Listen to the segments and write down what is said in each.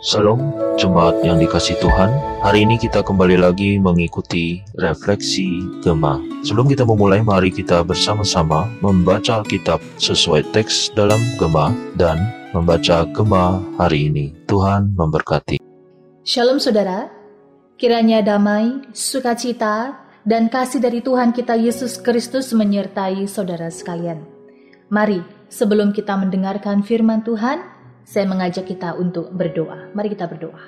Salam jemaat yang dikasih Tuhan. Hari ini kita kembali lagi mengikuti refleksi Gema. Sebelum kita memulai, mari kita bersama-sama membaca Alkitab sesuai teks dalam Gema dan membaca Gema hari ini. Tuhan memberkati. Shalom saudara, kiranya damai, sukacita, dan kasih dari Tuhan kita Yesus Kristus menyertai saudara sekalian. Mari, sebelum kita mendengarkan firman Tuhan, saya mengajak kita untuk berdoa. Mari kita berdoa.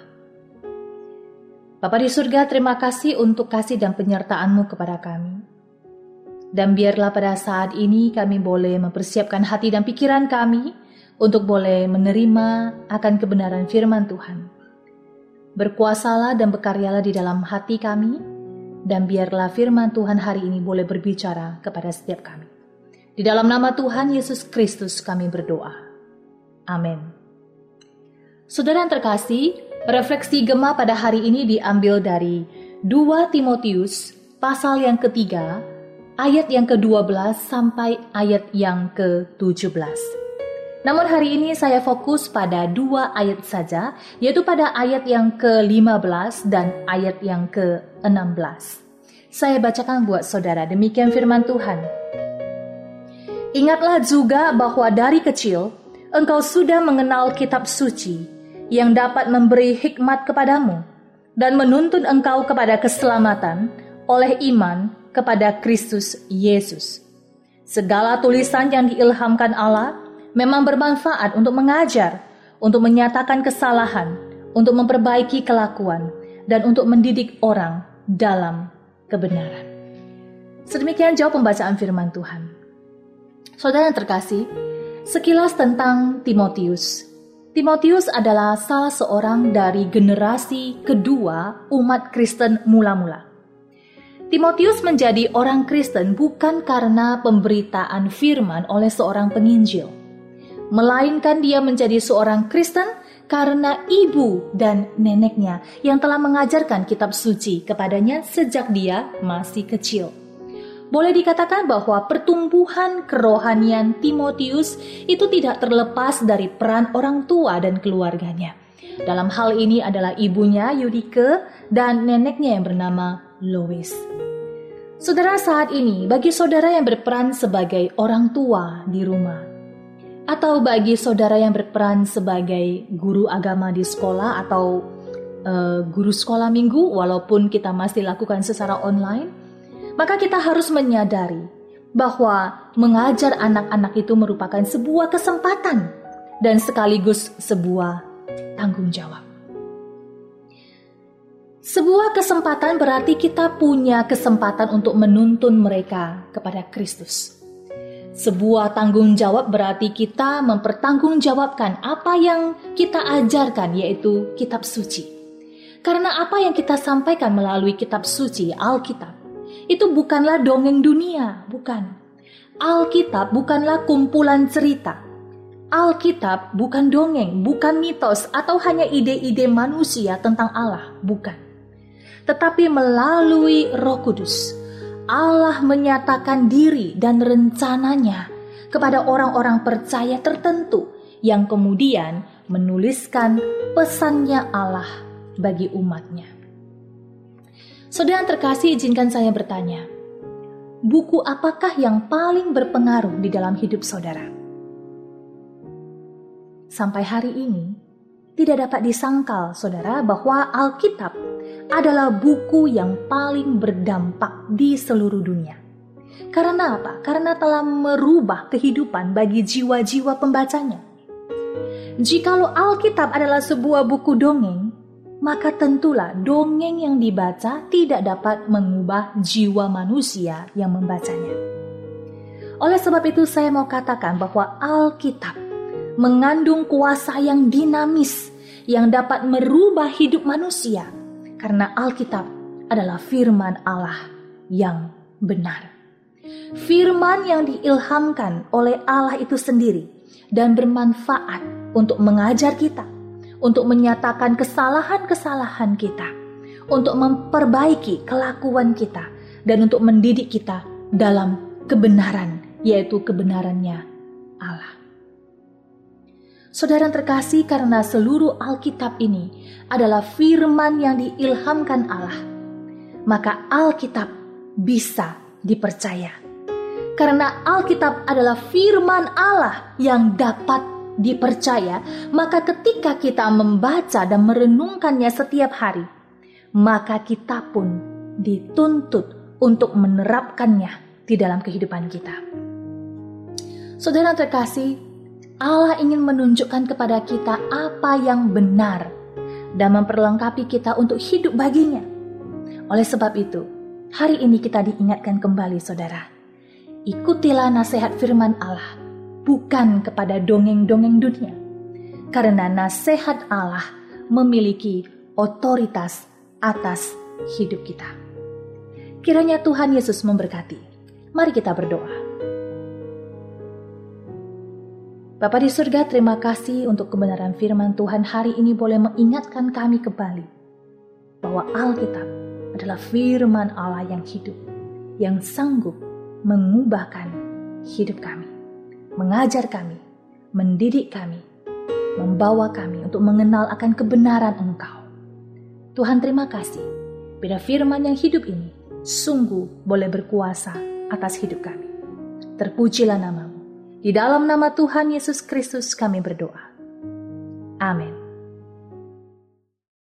Bapa di surga, terima kasih untuk kasih dan penyertaan-Mu kepada kami. Dan biarlah pada saat ini kami boleh mempersiapkan hati dan pikiran kami untuk boleh menerima akan kebenaran firman Tuhan. Berkuasalah dan berkaryalah di dalam hati kami, dan biarlah firman Tuhan hari ini boleh berbicara kepada setiap kami. Di dalam nama Tuhan Yesus Kristus kami berdoa. Amin. Saudara yang terkasih, refleksi Gema pada hari ini diambil dari 2 Timotius pasal yang ketiga, ayat yang ke-12 sampai ayat yang ke-17. Namun hari ini saya fokus pada dua ayat saja, yaitu pada ayat yang ke-15 dan ayat yang ke-16. Saya bacakan buat saudara, demikian firman Tuhan. Ingatlah juga bahwa dari kecil engkau sudah mengenal kitab suci, yang dapat memberi hikmat kepadamu dan menuntun engkau kepada keselamatan oleh iman kepada Kristus Yesus. Segala tulisan yang diilhamkan Allah memang bermanfaat untuk mengajar, untuk menyatakan kesalahan, untuk memperbaiki kelakuan, dan untuk mendidik orang dalam kebenaran. Sedemikian jauh pembacaan firman Tuhan. Saudara yang terkasih, sekilas tentang Timotius Timotius adalah salah seorang dari generasi kedua umat Kristen mula-mula. Timotius menjadi orang Kristen bukan karena pemberitaan firman oleh seorang penginjil, melainkan dia menjadi seorang Kristen karena ibu dan neneknya yang telah mengajarkan kitab suci kepadanya sejak dia masih kecil. Boleh dikatakan bahwa pertumbuhan kerohanian Timotius itu tidak terlepas dari peran orang tua dan keluarganya. Dalam hal ini adalah ibunya Yudike dan neneknya yang bernama Lois. Saudara saat ini, bagi saudara yang berperan sebagai orang tua di rumah, atau bagi saudara yang berperan sebagai guru agama di sekolah atau uh, guru sekolah minggu, walaupun kita masih lakukan secara online, maka kita harus menyadari bahwa mengajar anak-anak itu merupakan sebuah kesempatan dan sekaligus sebuah tanggung jawab. Sebuah kesempatan berarti kita punya kesempatan untuk menuntun mereka kepada Kristus. Sebuah tanggung jawab berarti kita mempertanggungjawabkan apa yang kita ajarkan, yaitu kitab suci. Karena apa yang kita sampaikan melalui kitab suci, Alkitab, itu bukanlah dongeng dunia, bukan. Alkitab bukanlah kumpulan cerita. Alkitab bukan dongeng, bukan mitos atau hanya ide-ide manusia tentang Allah, bukan. Tetapi melalui Roh Kudus, Allah menyatakan diri dan rencananya kepada orang-orang percaya tertentu yang kemudian menuliskan pesannya Allah bagi umatnya. Saudara yang terkasih, izinkan saya bertanya, buku apakah yang paling berpengaruh di dalam hidup saudara? Sampai hari ini, tidak dapat disangkal saudara bahwa Alkitab adalah buku yang paling berdampak di seluruh dunia. Karena apa? Karena telah merubah kehidupan bagi jiwa-jiwa pembacanya. Jikalau Alkitab adalah sebuah buku dongeng, maka tentulah dongeng yang dibaca tidak dapat mengubah jiwa manusia yang membacanya. Oleh sebab itu, saya mau katakan bahwa Alkitab mengandung kuasa yang dinamis yang dapat merubah hidup manusia, karena Alkitab adalah firman Allah yang benar. Firman yang diilhamkan oleh Allah itu sendiri dan bermanfaat untuk mengajar kita, untuk menyatakan kesalahan-kesalahan kita, untuk memperbaiki kelakuan kita, dan untuk mendidik kita dalam kebenaran, yaitu kebenarannya Allah. Saudara terkasih karena seluruh Alkitab ini adalah firman yang diilhamkan Allah, maka Alkitab bisa dipercaya. Karena Alkitab adalah firman Allah yang dapat dipercaya, maka ketika kita membaca dan merenungkannya setiap hari, maka kita pun dituntut untuk menerapkannya di dalam kehidupan kita. Saudara terkasih, Allah ingin menunjukkan kepada kita apa yang benar dan memperlengkapi kita untuk hidup baginya. Oleh sebab itu, hari ini kita diingatkan kembali saudara. Ikutilah nasihat firman Allah, bukan kepada dongeng-dongeng dunia. Karena nasihat Allah memiliki otoritas atas hidup kita. Kiranya Tuhan Yesus memberkati. Mari kita berdoa. Bapa di surga, terima kasih untuk kebenaran firman Tuhan hari ini boleh mengingatkan kami kembali bahwa Alkitab adalah firman Allah yang hidup, yang sanggup mengubahkan hidup kami, mengajar kami, mendidik kami, membawa kami untuk mengenal akan kebenaran Engkau. Tuhan terima kasih, bila firman yang hidup ini sungguh boleh berkuasa atas hidup kami. Terpujilah namamu. Di dalam nama Tuhan Yesus Kristus kami berdoa. Amin.